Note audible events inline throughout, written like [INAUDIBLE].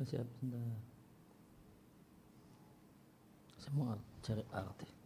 Sudah siap sebentar. Semua cari arti.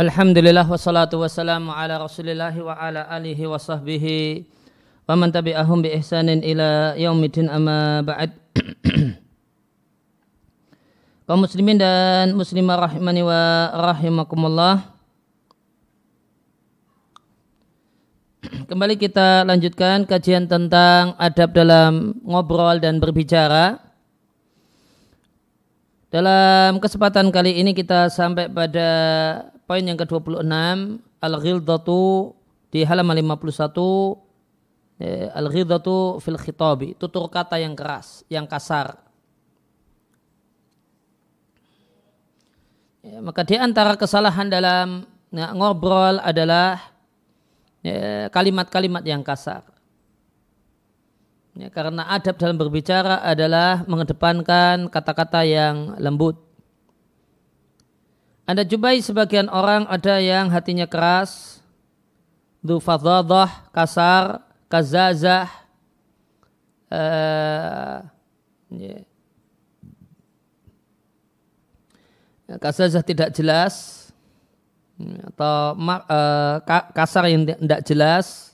Alhamdulillah wassalatu wassalamu ala rasulillah wa ala alihi wa sahbihi wa man tabi'ahum bi ihsanin ila yaumidin amma ba'd. [CLEARS THROAT] Kaum muslimin dan muslimah rahimani wa rahimakumullah. [CLEARS THROAT] Kembali kita lanjutkan kajian tentang adab dalam ngobrol dan berbicara. Dalam kesempatan kali ini kita sampai pada poin yang ke-26 al-ghildatu di halaman 51 eh, al-ghildatu fil khitabi. Tutur kata yang keras yang kasar. Ya, maka di antara kesalahan dalam ya, ngobrol adalah ya, kalimat-kalimat ya, yang kasar. Ya, karena adab dalam berbicara adalah mengedepankan kata-kata yang lembut anda jumpai sebagian orang ada yang hatinya keras, dufadhadah, kasar, kazazah, uh, yeah. kazazah tidak jelas atau uh, kasar yang tidak jelas.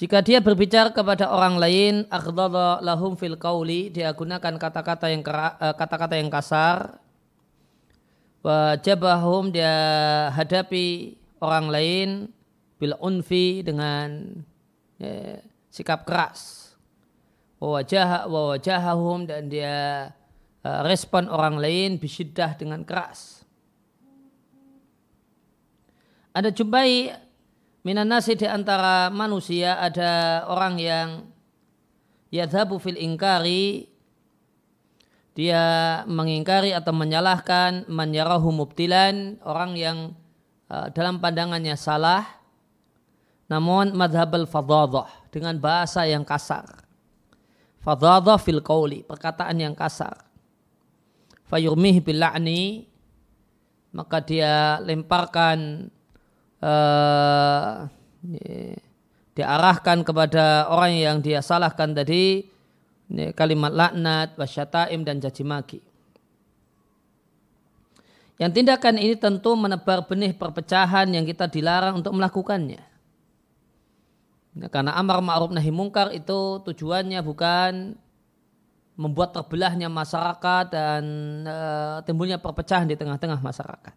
Jika dia berbicara kepada orang lain, akhdadha lahum fil kauli, dia gunakan kata-kata yang eh, kata-kata yang kasar, wajabahum dia hadapi orang lain bil unfi dengan ya, sikap keras. Wajah wajahahum dan dia uh, respon orang lain bisyiddah dengan keras. Ada jumpai minan nasi di antara manusia ada orang yang yadhabu fil ingkari dia mengingkari atau menyalahkan menyarahu mubtilan orang yang uh, dalam pandangannya salah. Namun madhab al-fadhadah dengan bahasa yang kasar. Fadhadah fil qawli perkataan yang kasar. Fayurmih bil la'ni maka dia lemparkan uh, diarahkan kepada orang yang dia salahkan tadi ini kalimat laknat, wasyataim dan caci maki. Yang tindakan ini tentu menebar benih perpecahan yang kita dilarang untuk melakukannya. Nah, karena amar ma'ruf nahi mungkar itu tujuannya bukan membuat terbelahnya masyarakat dan e, timbulnya perpecahan di tengah-tengah masyarakat.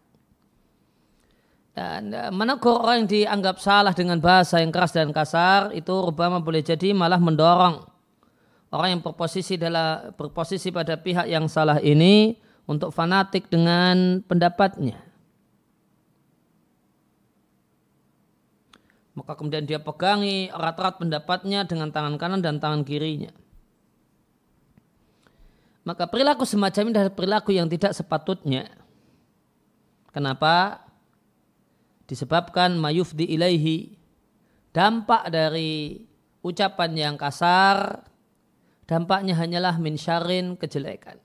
Dan e, menegur orang yang dianggap salah dengan bahasa yang keras dan kasar itu rubama boleh jadi malah mendorong orang yang berposisi dalam berposisi pada pihak yang salah ini untuk fanatik dengan pendapatnya. Maka kemudian dia pegangi erat-erat pendapatnya dengan tangan kanan dan tangan kirinya. Maka perilaku semacam ini adalah perilaku yang tidak sepatutnya. Kenapa? Disebabkan mayufdi ilaihi. Dampak dari ucapan yang kasar dampaknya hanyalah min syarin kejelekan.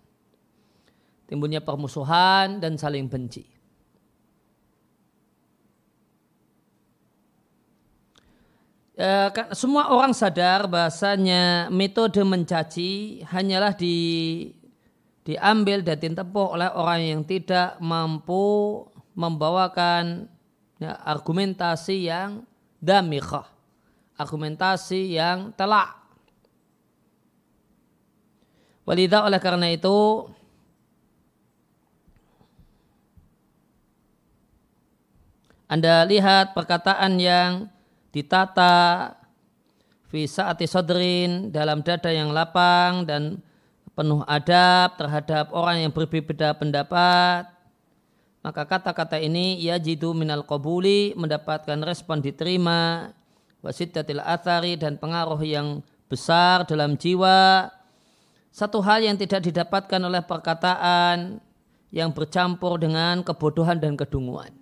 Timbulnya permusuhan dan saling benci. Ya, semua orang sadar bahasanya metode mencaci hanyalah di, diambil dan ditempuh oleh orang yang tidak mampu membawakan ya, argumentasi yang damikhah, argumentasi yang telak Walidah oleh karena itu Anda lihat perkataan yang ditata fi saati sadrin dalam dada yang lapang dan penuh adab terhadap orang yang berbeda pendapat. Maka kata-kata ini ya jidu minal qabuli mendapatkan respon diterima. Wasidatil athari dan pengaruh yang besar dalam jiwa satu hal yang tidak didapatkan oleh perkataan yang bercampur dengan kebodohan dan kedunguan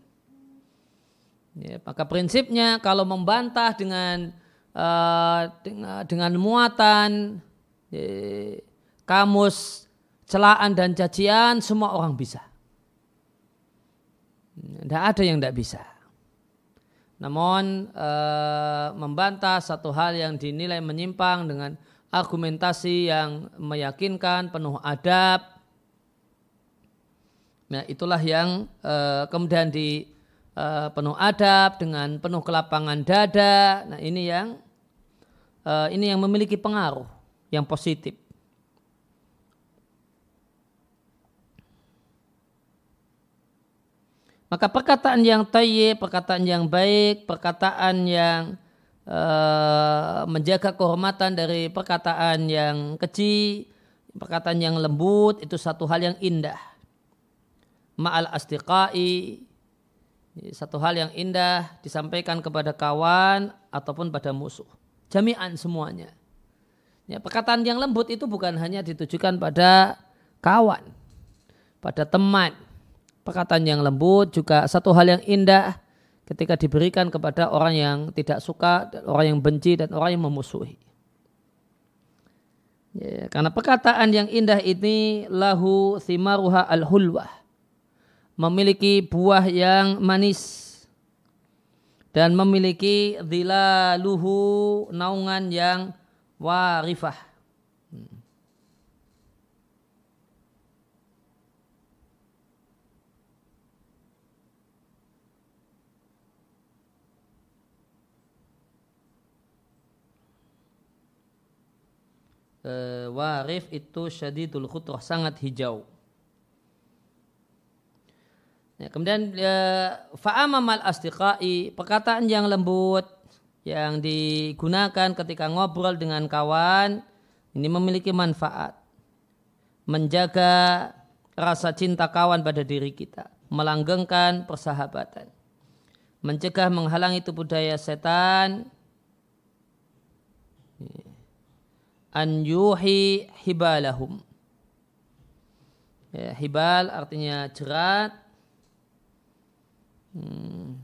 ya, maka prinsipnya kalau membantah dengan uh, dengan, dengan muatan ya, kamus celaan dan cacian semua orang bisa tidak ada yang tidak bisa. Namun e, membantah satu hal yang dinilai menyimpang dengan argumentasi yang meyakinkan, penuh adab. Nah, itulah yang e, kemudian di e, penuh adab dengan penuh kelapangan dada. Nah, ini yang e, ini yang memiliki pengaruh yang positif. Maka perkataan yang tayyib, perkataan yang baik, perkataan yang uh, menjaga kehormatan dari perkataan yang kecil, perkataan yang lembut itu satu hal yang indah. Ma'al astiqai satu hal yang indah disampaikan kepada kawan ataupun pada musuh. Jami'an semuanya. Ya, perkataan yang lembut itu bukan hanya ditujukan pada kawan, pada teman, perkataan yang lembut juga satu hal yang indah ketika diberikan kepada orang yang tidak suka, orang yang benci dan orang yang memusuhi. Ya, karena perkataan yang indah ini lahu simaruha al-hulwah. Memiliki buah yang manis. Dan memiliki luhu naungan yang warifah uh, warif itu syadidul khutrah sangat hijau. Ya, kemudian ya, fa'amamal astiqai perkataan yang lembut yang digunakan ketika ngobrol dengan kawan ini memiliki manfaat menjaga rasa cinta kawan pada diri kita melanggengkan persahabatan mencegah menghalangi itu budaya setan an yuhi hibalahum. Ya, hibal artinya jerat. Hmm.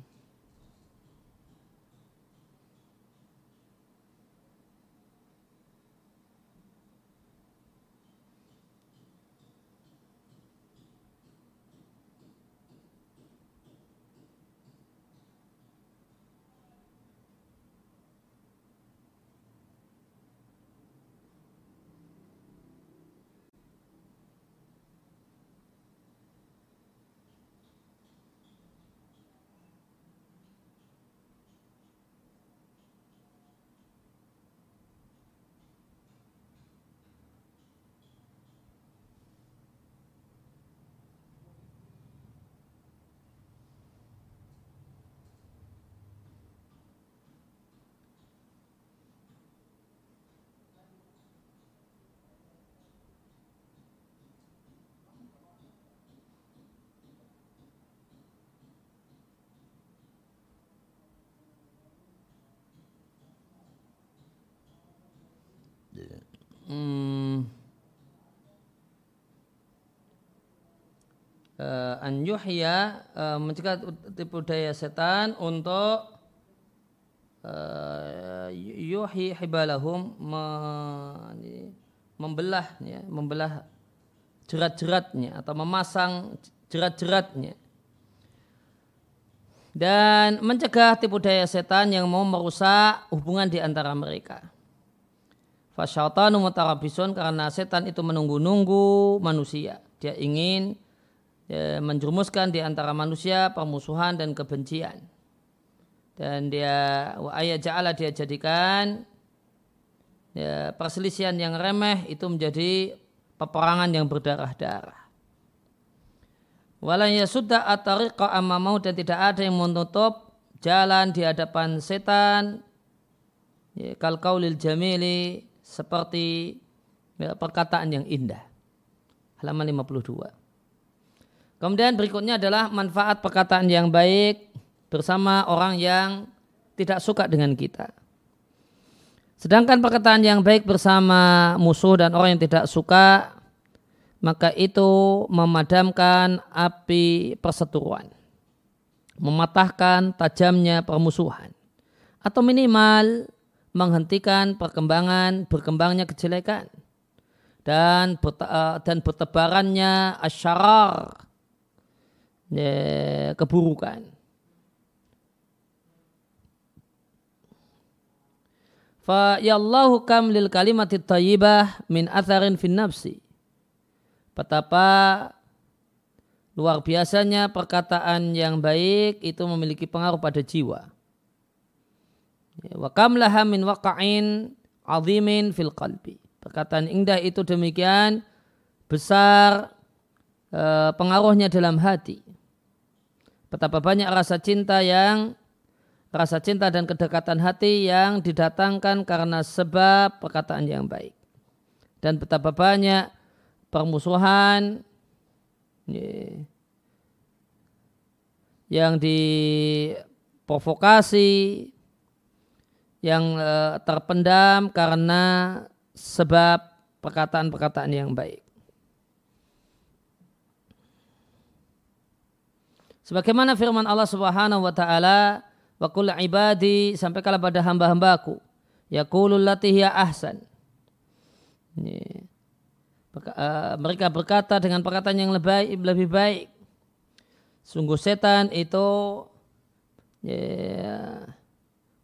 Uh, an yuhya uh, mencegah tipu daya setan untuk uh, yuhi hibalahum me, membelah ya, membelah jerat-jeratnya atau memasang jerat-jeratnya dan mencegah tipu daya setan yang mau merusak hubungan di antara mereka. Fasyaitanu mutarabisun karena setan itu menunggu-nunggu manusia. Dia ingin ya, menjerumuskan di antara manusia permusuhan dan kebencian. Dan dia wa ayat ja'ala dia jadikan ya, perselisihan yang remeh itu menjadi peperangan yang berdarah-darah. Walan ya sudah atariqa amamau dan tidak ada yang menutup jalan di hadapan setan ya, kal kaulil jamili seperti ya, perkataan yang indah. Halaman 52. Kemudian berikutnya adalah manfaat perkataan yang baik bersama orang yang tidak suka dengan kita. Sedangkan perkataan yang baik bersama musuh dan orang yang tidak suka, maka itu memadamkan api perseteruan. Mematahkan tajamnya permusuhan. Atau minimal menghentikan perkembangan berkembangnya kejelekan dan eh, dan bertebarannya asyarar ya, keburukan. Fa yallahu kam lil kalimati thayyibah min atharin fin nafsi. Betapa luar biasanya perkataan yang baik itu memiliki pengaruh pada jiwa. Wa kam laha min waqa'in azimin fil qalbi. Perkataan indah itu demikian besar e, pengaruhnya dalam hati. Betapa banyak rasa cinta yang rasa cinta dan kedekatan hati yang didatangkan karena sebab perkataan yang baik. Dan betapa banyak permusuhan yang diprovokasi, yang eh, terpendam karena sebab perkataan-perkataan yang baik. Sebagaimana firman Allah Subhanahu wa taala wa kul ibadi sampai kala pada hamba-hambaku yaqulul lati hiya ahsan. Ini. Uh, mereka berkata dengan perkataan yang lebih lebih baik sungguh setan itu ya,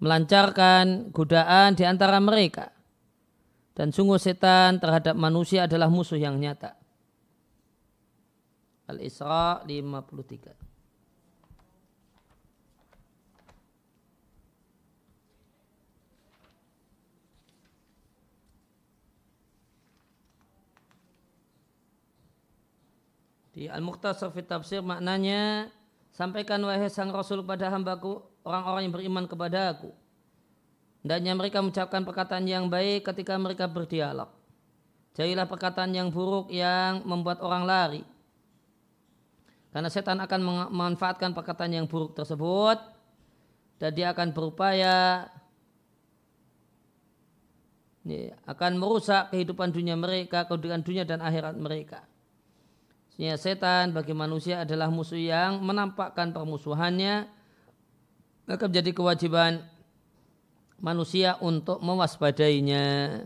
melancarkan godaan di antara mereka. Dan sungguh setan terhadap manusia adalah musuh yang nyata. Al-Isra 53 Di Al-Muqtasar fit Tafsir maknanya sampaikan wahai sang Rasul pada hambaku orang-orang yang beriman kepada aku. Hendaknya mereka mengucapkan perkataan yang baik ketika mereka berdialog. Jadilah perkataan yang buruk yang membuat orang lari. Karena setan akan memanfaatkan perkataan yang buruk tersebut dan dia akan berupaya akan merusak kehidupan dunia mereka, kehidupan dunia dan akhirat mereka. Sehingga setan bagi manusia adalah musuh yang menampakkan permusuhannya. Maka menjadi kewajiban manusia untuk mewaspadainya.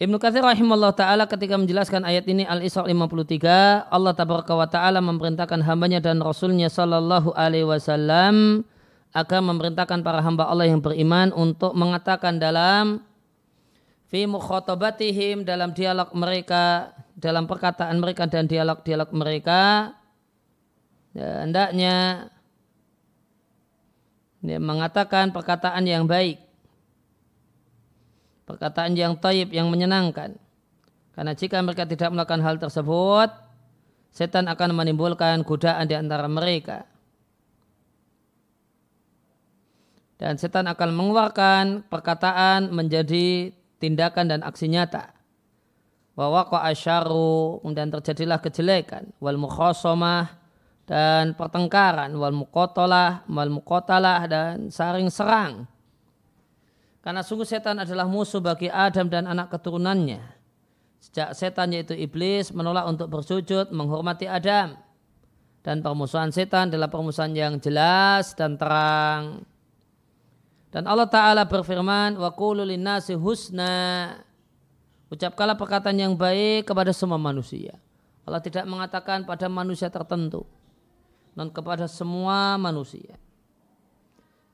Ibnu Katsir rahimahullah taala ketika menjelaskan ayat ini Al-Isra 53, Allah tabaraka wa taala memerintahkan hambanya dan rasulnya sallallahu alaihi wasallam akan memerintahkan para hamba Allah yang beriman untuk mengatakan dalam fi mukhatabatihim dalam dialog mereka dalam perkataan mereka dan dialog-dialog mereka. Ya, hendaknya ya, mengatakan perkataan yang baik perkataan yang taib yang menyenangkan. Karena jika mereka tidak melakukan hal tersebut setan akan menimbulkan godaan di antara mereka. Dan setan akan mengeluarkan perkataan menjadi tindakan dan aksi nyata. Wa asyaru dan terjadilah kejelekan wal mukhasomah dan pertengkaran wal muqatalah wal muqatalah dan saring serang. Karena sungguh setan adalah musuh bagi Adam dan anak keturunannya. Sejak setan yaitu iblis menolak untuk bersujud menghormati Adam. Dan permusuhan setan adalah permusuhan yang jelas dan terang. Dan Allah Ta'ala berfirman, wa nasi husna. Ucapkanlah perkataan yang baik kepada semua manusia. Allah tidak mengatakan pada manusia tertentu. Non kepada semua manusia.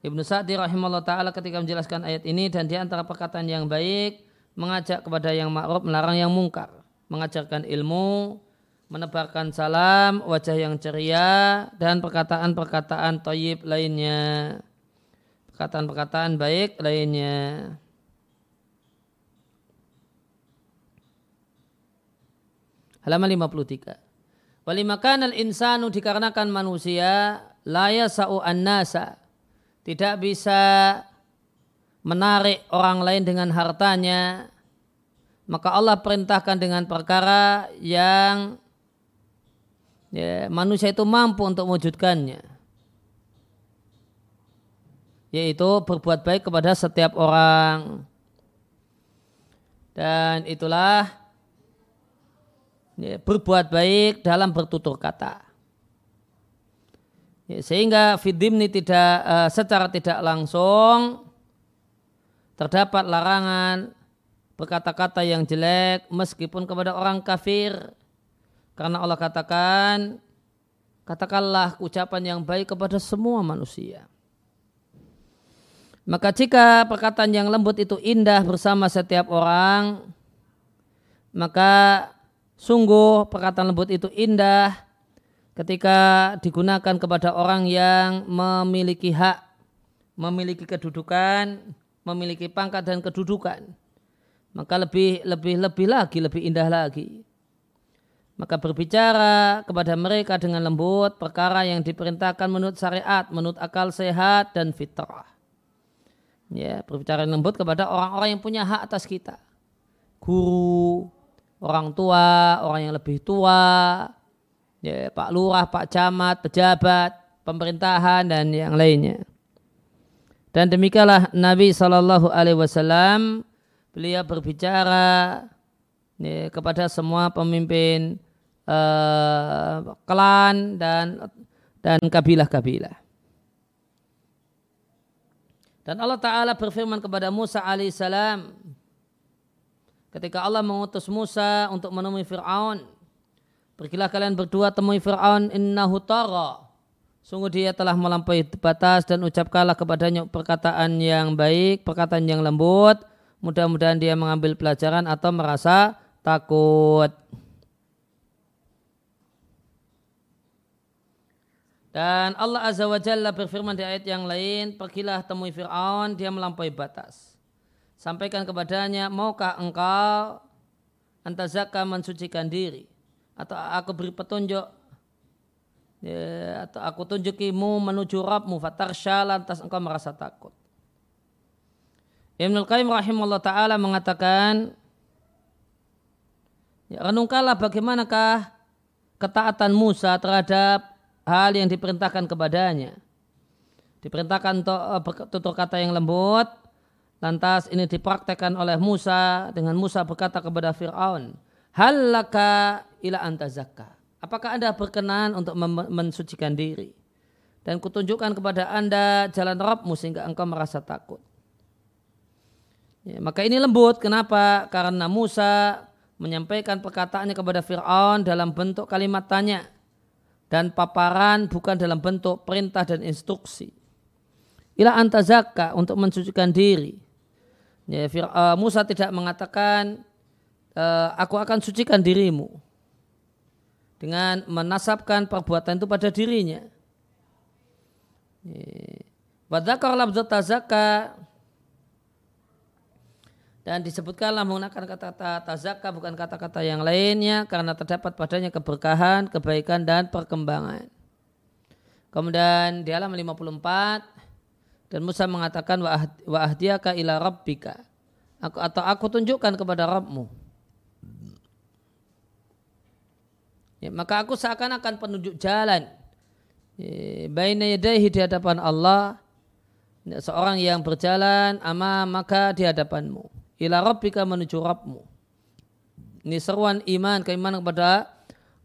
Ibnu Sa'di rahimahullah ta'ala ketika menjelaskan ayat ini dan di antara perkataan yang baik mengajak kepada yang ma'ruf melarang yang mungkar. Mengajarkan ilmu, menebarkan salam, wajah yang ceria dan perkataan-perkataan toyib lainnya perkataan-perkataan baik lainnya. Halaman 53. Walimakan al-insanu dikarenakan manusia laya sa'u an-nasa. Tidak bisa menarik orang lain dengan hartanya. Maka Allah perintahkan dengan perkara yang ya, manusia itu mampu untuk mewujudkannya. Yaitu berbuat baik kepada setiap orang. Dan itulah ya, berbuat baik dalam bertutur kata. Ya, sehingga fidimni tidak uh, secara tidak langsung terdapat larangan berkata-kata yang jelek meskipun kepada orang kafir. Karena Allah katakan, katakanlah ucapan yang baik kepada semua manusia. Maka jika perkataan yang lembut itu indah bersama setiap orang, maka sungguh perkataan lembut itu indah ketika digunakan kepada orang yang memiliki hak, memiliki kedudukan, memiliki pangkat dan kedudukan. Maka lebih lebih lebih lagi, lebih indah lagi. Maka berbicara kepada mereka dengan lembut perkara yang diperintahkan menurut syariat, menurut akal sehat dan fitrah ya berbicara lembut kepada orang-orang yang punya hak atas kita guru orang tua orang yang lebih tua ya pak lurah pak camat pejabat pemerintahan dan yang lainnya dan demikianlah Nabi Shallallahu Alaihi Wasallam beliau berbicara ya, kepada semua pemimpin uh, klan dan dan kabilah-kabilah. Dan Allah Ta'ala berfirman kepada Musa alaihissalam ketika Allah mengutus Musa untuk menemui Fir'aun. Pergilah kalian berdua temui Fir'aun innahu tara. Sungguh dia telah melampaui batas dan ucapkanlah kepadanya perkataan yang baik, perkataan yang lembut. Mudah-mudahan dia mengambil pelajaran atau merasa takut. Dan Allah Azza wa Jalla berfirman di ayat yang lain, pergilah temui Fir'aun, dia melampaui batas. Sampaikan kepadanya, maukah engkau antazaka mensucikan diri? Atau aku beri petunjuk, ya, atau aku tunjukimu menuju Rabbmu, fatarsha lantas engkau merasa takut. Ibnul Qayyim rahimahullah ta'ala mengatakan, ya, renungkanlah bagaimanakah ketaatan Musa terhadap hal yang diperintahkan kepadanya. Diperintahkan eh, tutur kata yang lembut. Lantas ini dipraktekkan oleh Musa dengan Musa berkata kepada Fir'aun. Halaka ila anta zakka. Apakah anda berkenan untuk mensucikan diri? Dan kutunjukkan kepada anda jalan Rabbmu sehingga engkau merasa takut. Ya, maka ini lembut. Kenapa? Karena Musa menyampaikan perkataannya kepada Fir'aun dalam bentuk kalimat tanya dan paparan bukan dalam bentuk perintah dan instruksi. Ila anta zakka untuk mensucikan diri. Ya, uh, Musa tidak mengatakan uh, aku akan sucikan dirimu dengan menasabkan perbuatan itu pada dirinya. Wadakar labzat tazakka dan disebutkanlah menggunakan kata-kata tazakka bukan kata-kata yang lainnya karena terdapat padanya keberkahan, kebaikan dan perkembangan. Kemudian di alam 54 dan Musa mengatakan wa ahdiyaka ila rabbika. Aku atau aku tunjukkan kepada Rabbmu. Ya, maka aku seakan-akan penunjuk jalan. Ya, baina yadaihi di hadapan Allah. Seorang yang berjalan ama maka di hadapanmu ila rabbika menuju Rabbmu. Ini seruan iman, keimanan kepada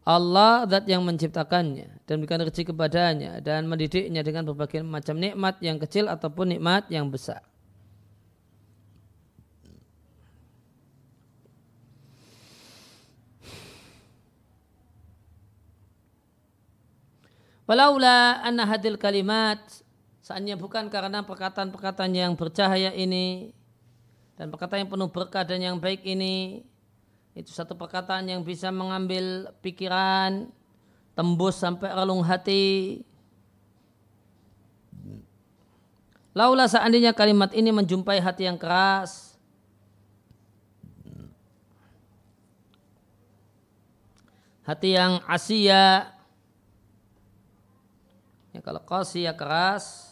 Allah zat yang menciptakannya dan memberikan rezeki kepadanya dan mendidiknya dengan berbagai macam nikmat yang kecil ataupun nikmat yang besar. Walaula anna hadil kalimat Seandainya bukan karena perkataan-perkataan yang bercahaya ini dan perkataan yang penuh berkah dan yang baik ini itu satu perkataan yang bisa mengambil pikiran, tembus sampai relung hati. Laulah seandainya kalimat ini menjumpai hati yang keras, hati yang asia ya kalau qasiyah keras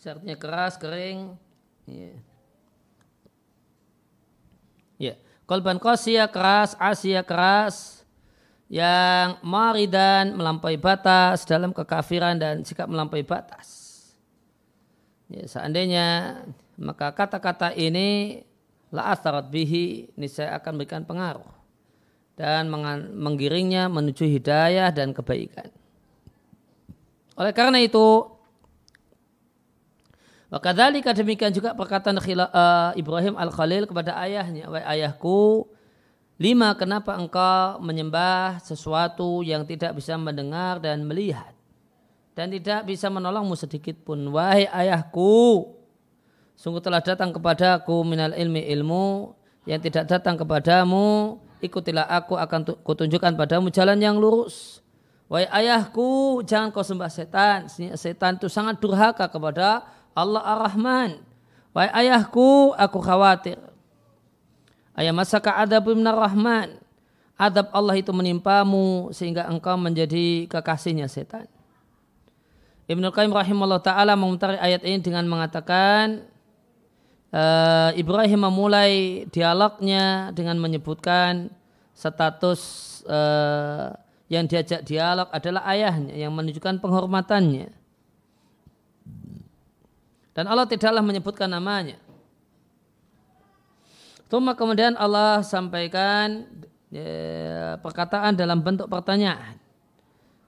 Bisa artinya keras, kering. Ya. Ya. Kolban kosia keras, asia keras, yang maridan melampaui batas dalam kekafiran dan sikap melampaui batas. Ya, seandainya maka kata-kata ini la asarat bihi ini saya akan berikan pengaruh dan menggiringnya menuju hidayah dan kebaikan. Oleh karena itu maka demikian juga perkataan uh, Ibrahim Al-Khalil kepada ayahnya, Wahai ayahku, lima kenapa engkau menyembah sesuatu yang tidak bisa mendengar dan melihat dan tidak bisa menolongmu sedikit pun. Wahai ayahku, sungguh telah datang kepadaku minal ilmi ilmu yang tidak datang kepadamu, ikutilah aku akan kutunjukkan padamu jalan yang lurus. Wahai ayahku, jangan kau sembah setan. Setan itu sangat durhaka kepada Allah Ar-Rahman. Wahai ayahku, aku khawatir. Ayah masaka adab minar Rahman. Adab Allah itu menimpamu sehingga engkau menjadi kekasihnya setan. Ibnu Qayyim rahimahullah ta'ala memutar ayat ini dengan mengatakan uh, Ibrahim memulai dialognya dengan menyebutkan status uh, yang diajak dialog adalah ayahnya yang menunjukkan penghormatannya. Dan Allah tidaklah menyebutkan namanya. Tuma kemudian Allah sampaikan ya, perkataan dalam bentuk pertanyaan.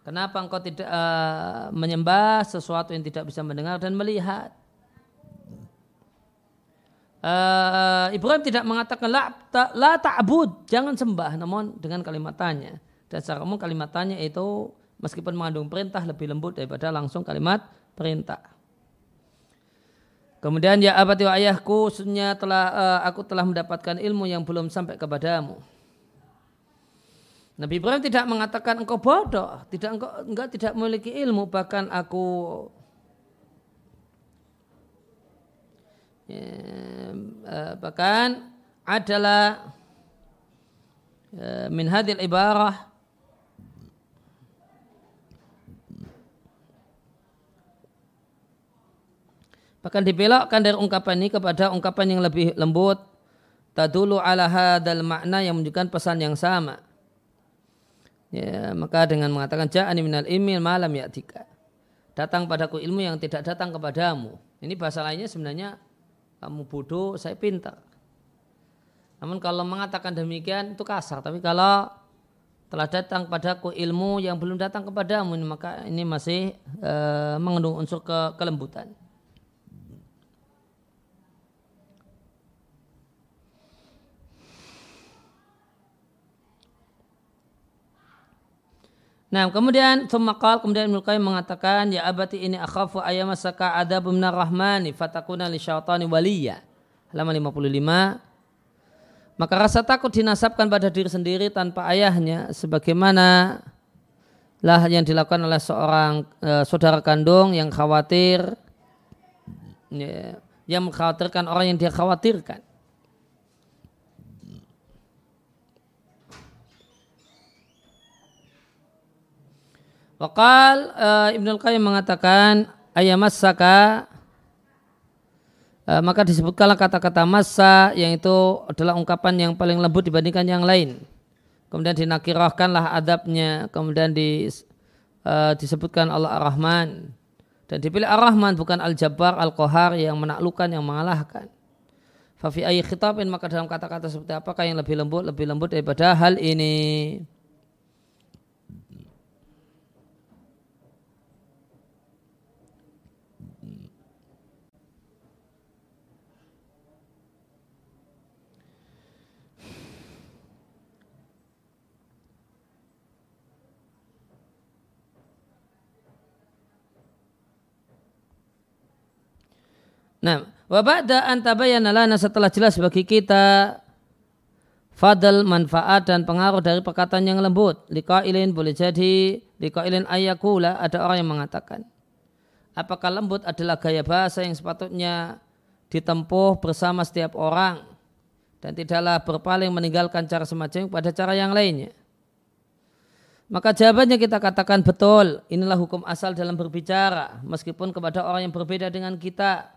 Kenapa engkau tidak uh, menyembah sesuatu yang tidak bisa mendengar dan melihat? Uh, Ibrahim tidak mengatakan la, ta, jangan sembah, namun dengan kalimat tanya. Dan secara umum kalimat tanya itu meskipun mengandung perintah lebih lembut daripada langsung kalimat perintah. Kemudian ya abadi wa ayahku sunya telah uh, aku telah mendapatkan ilmu yang belum sampai kepadamu. Nabi Ibrahim tidak mengatakan engkau bodoh, tidak engkau enggak tidak memiliki ilmu bahkan aku ya, uh, bahkan adalah uh, min hadil ibarah Bahkan dibelokkan dari ungkapan ini kepada ungkapan yang lebih lembut. Tadulu ala hadal makna yang menunjukkan pesan yang sama. Ya, maka dengan mengatakan ja'ani minal ilmi malam ya'tika. Datang padaku ilmu yang tidak datang kepadamu. Ini bahasa lainnya sebenarnya kamu bodoh, saya pintar. Namun kalau mengatakan demikian itu kasar. Tapi kalau telah datang padaku ilmu yang belum datang kepadamu, maka ini masih uh, mengandung unsur ke kelembutan. Nah, kemudian Thumakal, kemudian Ibnu Qayyim mengatakan, Ya abati ini akhafu ayamasaka adabu minar rahmani fatakuna li syaitani waliya. Halaman 55. Maka rasa takut dinasabkan pada diri sendiri tanpa ayahnya sebagaimana lah yang dilakukan oleh seorang e, saudara kandung yang khawatir ya, yang mengkhawatirkan orang yang dia khawatirkan. Wakal uh, Ibnu Qayyim mengatakan ayamas saka uh, maka disebutkanlah kata-kata masa yang itu adalah ungkapan yang paling lembut dibandingkan yang lain. Kemudian dinakirahkanlah adabnya, kemudian di, uh, disebutkan Allah Ar-Rahman. Dan dipilih Ar-Rahman bukan Al-Jabbar, Al-Qahar yang menaklukkan, yang mengalahkan. Fafi khitabin maka dalam kata-kata seperti apakah yang lebih lembut lebih lembut daripada hal ini. Nah, wa ba'da an tabayyana lana setelah jelas bagi kita fadl manfaat dan pengaruh dari perkataan yang lembut. Liqailin boleh jadi liqailin ayakula ada orang yang mengatakan apakah lembut adalah gaya bahasa yang sepatutnya ditempuh bersama setiap orang dan tidaklah berpaling meninggalkan cara semacam pada cara yang lainnya. Maka jawabannya kita katakan betul, inilah hukum asal dalam berbicara, meskipun kepada orang yang berbeda dengan kita.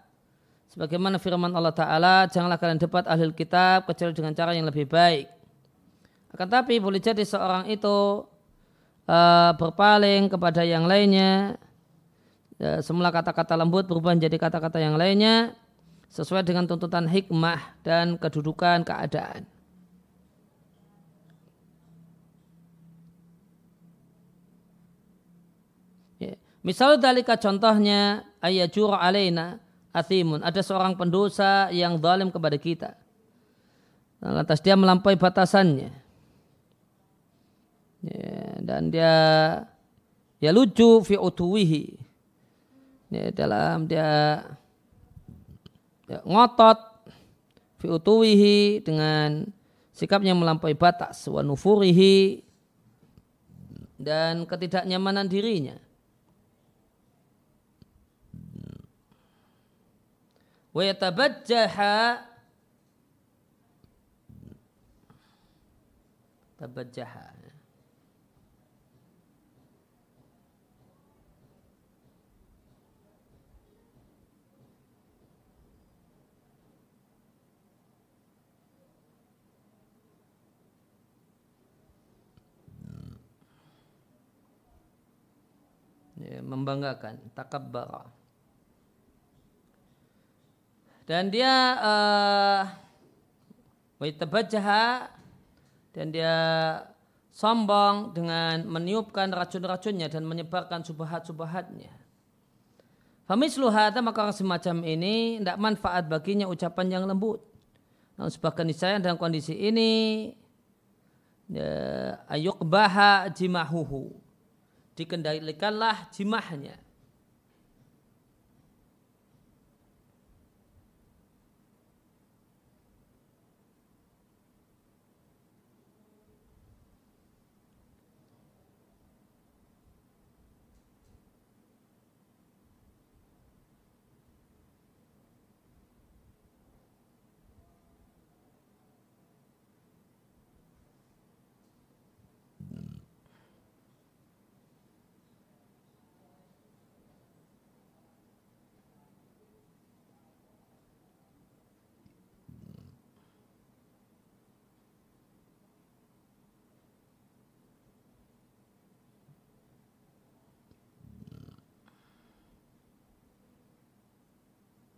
Sebagaimana firman Allah Ta'ala, janganlah kalian debat ahli kitab kecuali dengan cara yang lebih baik. Akan tapi boleh jadi seorang itu uh, berpaling kepada yang lainnya. Uh, semula kata-kata lembut berubah menjadi kata-kata yang lainnya sesuai dengan tuntutan hikmah dan kedudukan keadaan. Ya. Misal dalika contohnya ayajur alaina athimun. Ada seorang pendosa yang zalim kepada kita. Lantas dia melampaui batasannya. Ya, dan dia ya lucu fi utuwihi. Ya, dalam dia ya, ngotot fi utuwihi dengan sikapnya melampaui batas wa nufurihi dan ketidaknyamanan dirinya. Wa yatabajjaha tabajjaha membanggakan takabbara dan dia uh, dan dia sombong dengan meniupkan racun-racunnya dan menyebarkan subahat-subahatnya. Famislu hadha maka orang semacam ini tidak manfaat baginya ucapan yang lembut. Namun sebagian niscaya dalam kondisi ini ya, ayuk baha jimahuhu dikendalikanlah jimahnya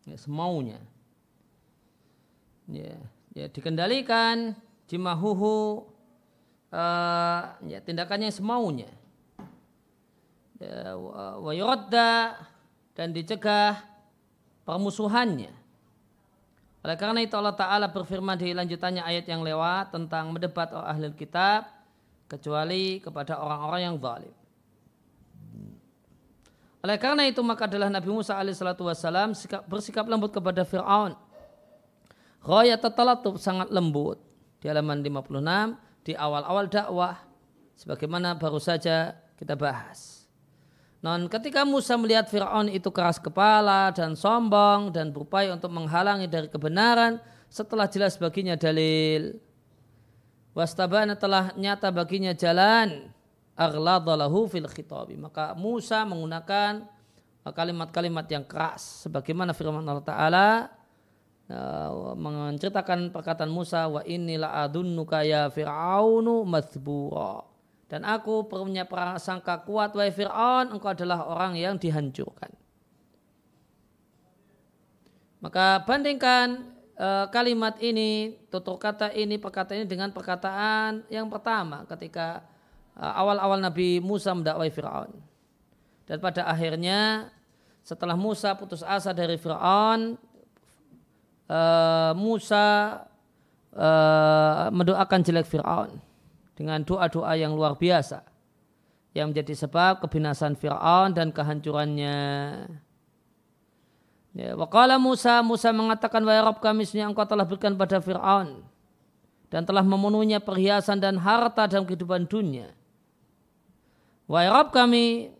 ya, semaunya. Ya, ya dikendalikan jimahuhu uh, ya tindakannya semaunya. Ya, wa dan dicegah permusuhannya. Oleh karena itu Allah Ta'ala berfirman di lanjutannya ayat yang lewat tentang mendebat ahli kitab kecuali kepada orang-orang yang zalim. Oleh karena itu maka adalah Nabi Musa alaihissalatu wassalam bersikap lembut kepada Fir'aun. Raya tatalatub sangat lembut. Di halaman 56 di awal-awal dakwah sebagaimana baru saja kita bahas. Non ketika Musa melihat Fir'aun itu keras kepala dan sombong dan berupaya untuk menghalangi dari kebenaran setelah jelas baginya dalil. Wastabana telah nyata baginya jalan aghladalahu fil khitabi. Maka Musa menggunakan kalimat-kalimat yang keras sebagaimana firman Allah taala uh, menceritakan perkataan Musa wa inilah adunnuka ya fir'aunu mathbura. Dan aku punya prasangka kuat wahai Fir'aun engkau adalah orang yang dihancurkan. Maka bandingkan uh, kalimat ini, tutur kata ini, perkataan ini dengan perkataan yang pertama ketika uh, awal-awal Nabi Musa mendakwai Fir'aun. Dan pada akhirnya setelah Musa putus asa dari Fir'aun, uh, Musa uh, mendoakan jelek Fir'aun dengan doa-doa yang luar biasa yang menjadi sebab kebinasan Fir'aun dan kehancurannya. Ya, wakala Musa, Musa mengatakan, Wahai Rabb kami, engkau telah berikan pada Fir'aun dan telah memenuhinya perhiasan dan harta dalam kehidupan dunia. Wahai Rabb kami,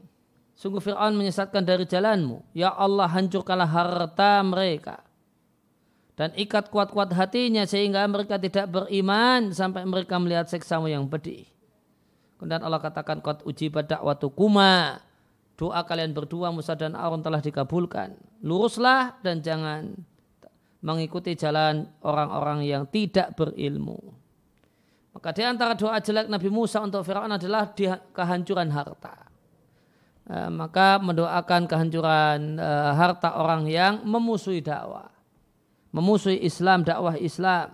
sungguh Fir'aun menyesatkan dari jalanmu. Ya Allah, hancurkanlah harta mereka. Dan ikat kuat-kuat hatinya sehingga mereka tidak beriman sampai mereka melihat seksamu yang pedih. Kemudian Allah katakan, Qad ujibat da'watu kuma doa kalian berdua Musa dan Aaron telah dikabulkan. Luruslah dan jangan mengikuti jalan orang-orang yang tidak berilmu. Maka di antara doa jelek Nabi Musa untuk Fir'aun adalah kehancuran harta. Eh, maka mendoakan kehancuran eh, harta orang yang memusuhi dakwah. Memusuhi Islam, dakwah Islam.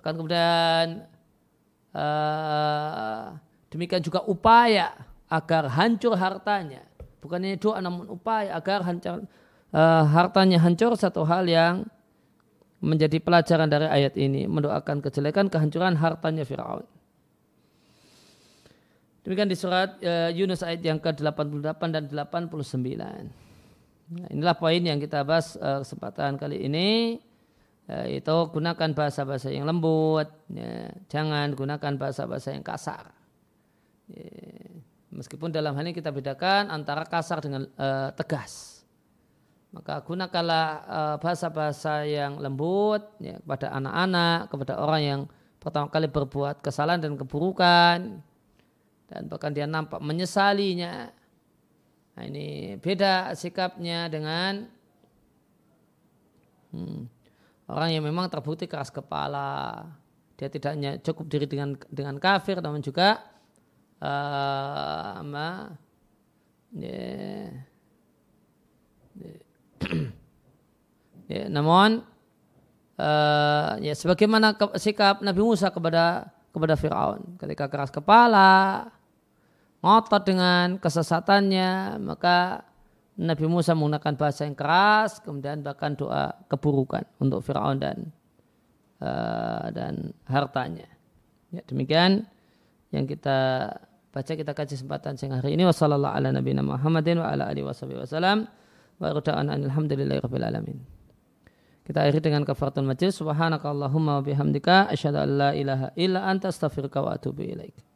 Bahkan kemudian eh, demikian juga upaya agar hancur hartanya. Bukannya doa namun upaya agar hancur, uh, hartanya hancur satu hal yang menjadi pelajaran dari ayat ini. Mendoakan kejelekan kehancuran hartanya Fir'aun. Demikian di surat uh, Yunus ayat yang ke-88 dan 89. Nah, inilah poin yang kita bahas uh, kesempatan kali ini yaitu gunakan bahasa-bahasa yang lembut, ya. jangan gunakan bahasa-bahasa yang kasar. Ya. Meskipun dalam hal ini kita bedakan antara kasar dengan uh, tegas. Maka gunakanlah uh, bahasa-bahasa yang lembut ya, kepada anak-anak, kepada orang yang pertama kali berbuat kesalahan dan keburukan. Dan bahkan dia nampak menyesalinya. Nah ini beda sikapnya dengan hmm, orang yang memang terbukti keras kepala. Dia tidak hanya cukup diri dengan dengan kafir, namun juga uh, ama ya, [CLEARS THROAT] ya, namun uh, ya sebagaimana ke, sikap Nabi Musa kepada kepada Firaun. Ketika keras kepala ngotot dengan kesesatannya maka Nabi Musa menggunakan bahasa yang keras kemudian bahkan doa keburukan untuk Firaun dan uh, dan hartanya. Ya demikian yang kita baca kita kaji kesempatan siang hari ini. Ala nabiyina Muhammadin wa wa alhamdulillahi rabbil alamin. Kita akhiri dengan kafaratul majlis. Subhanakallahumma wa bihamdika asyhadu an la ilaha illa anta astaghfiruka wa atubu ilaik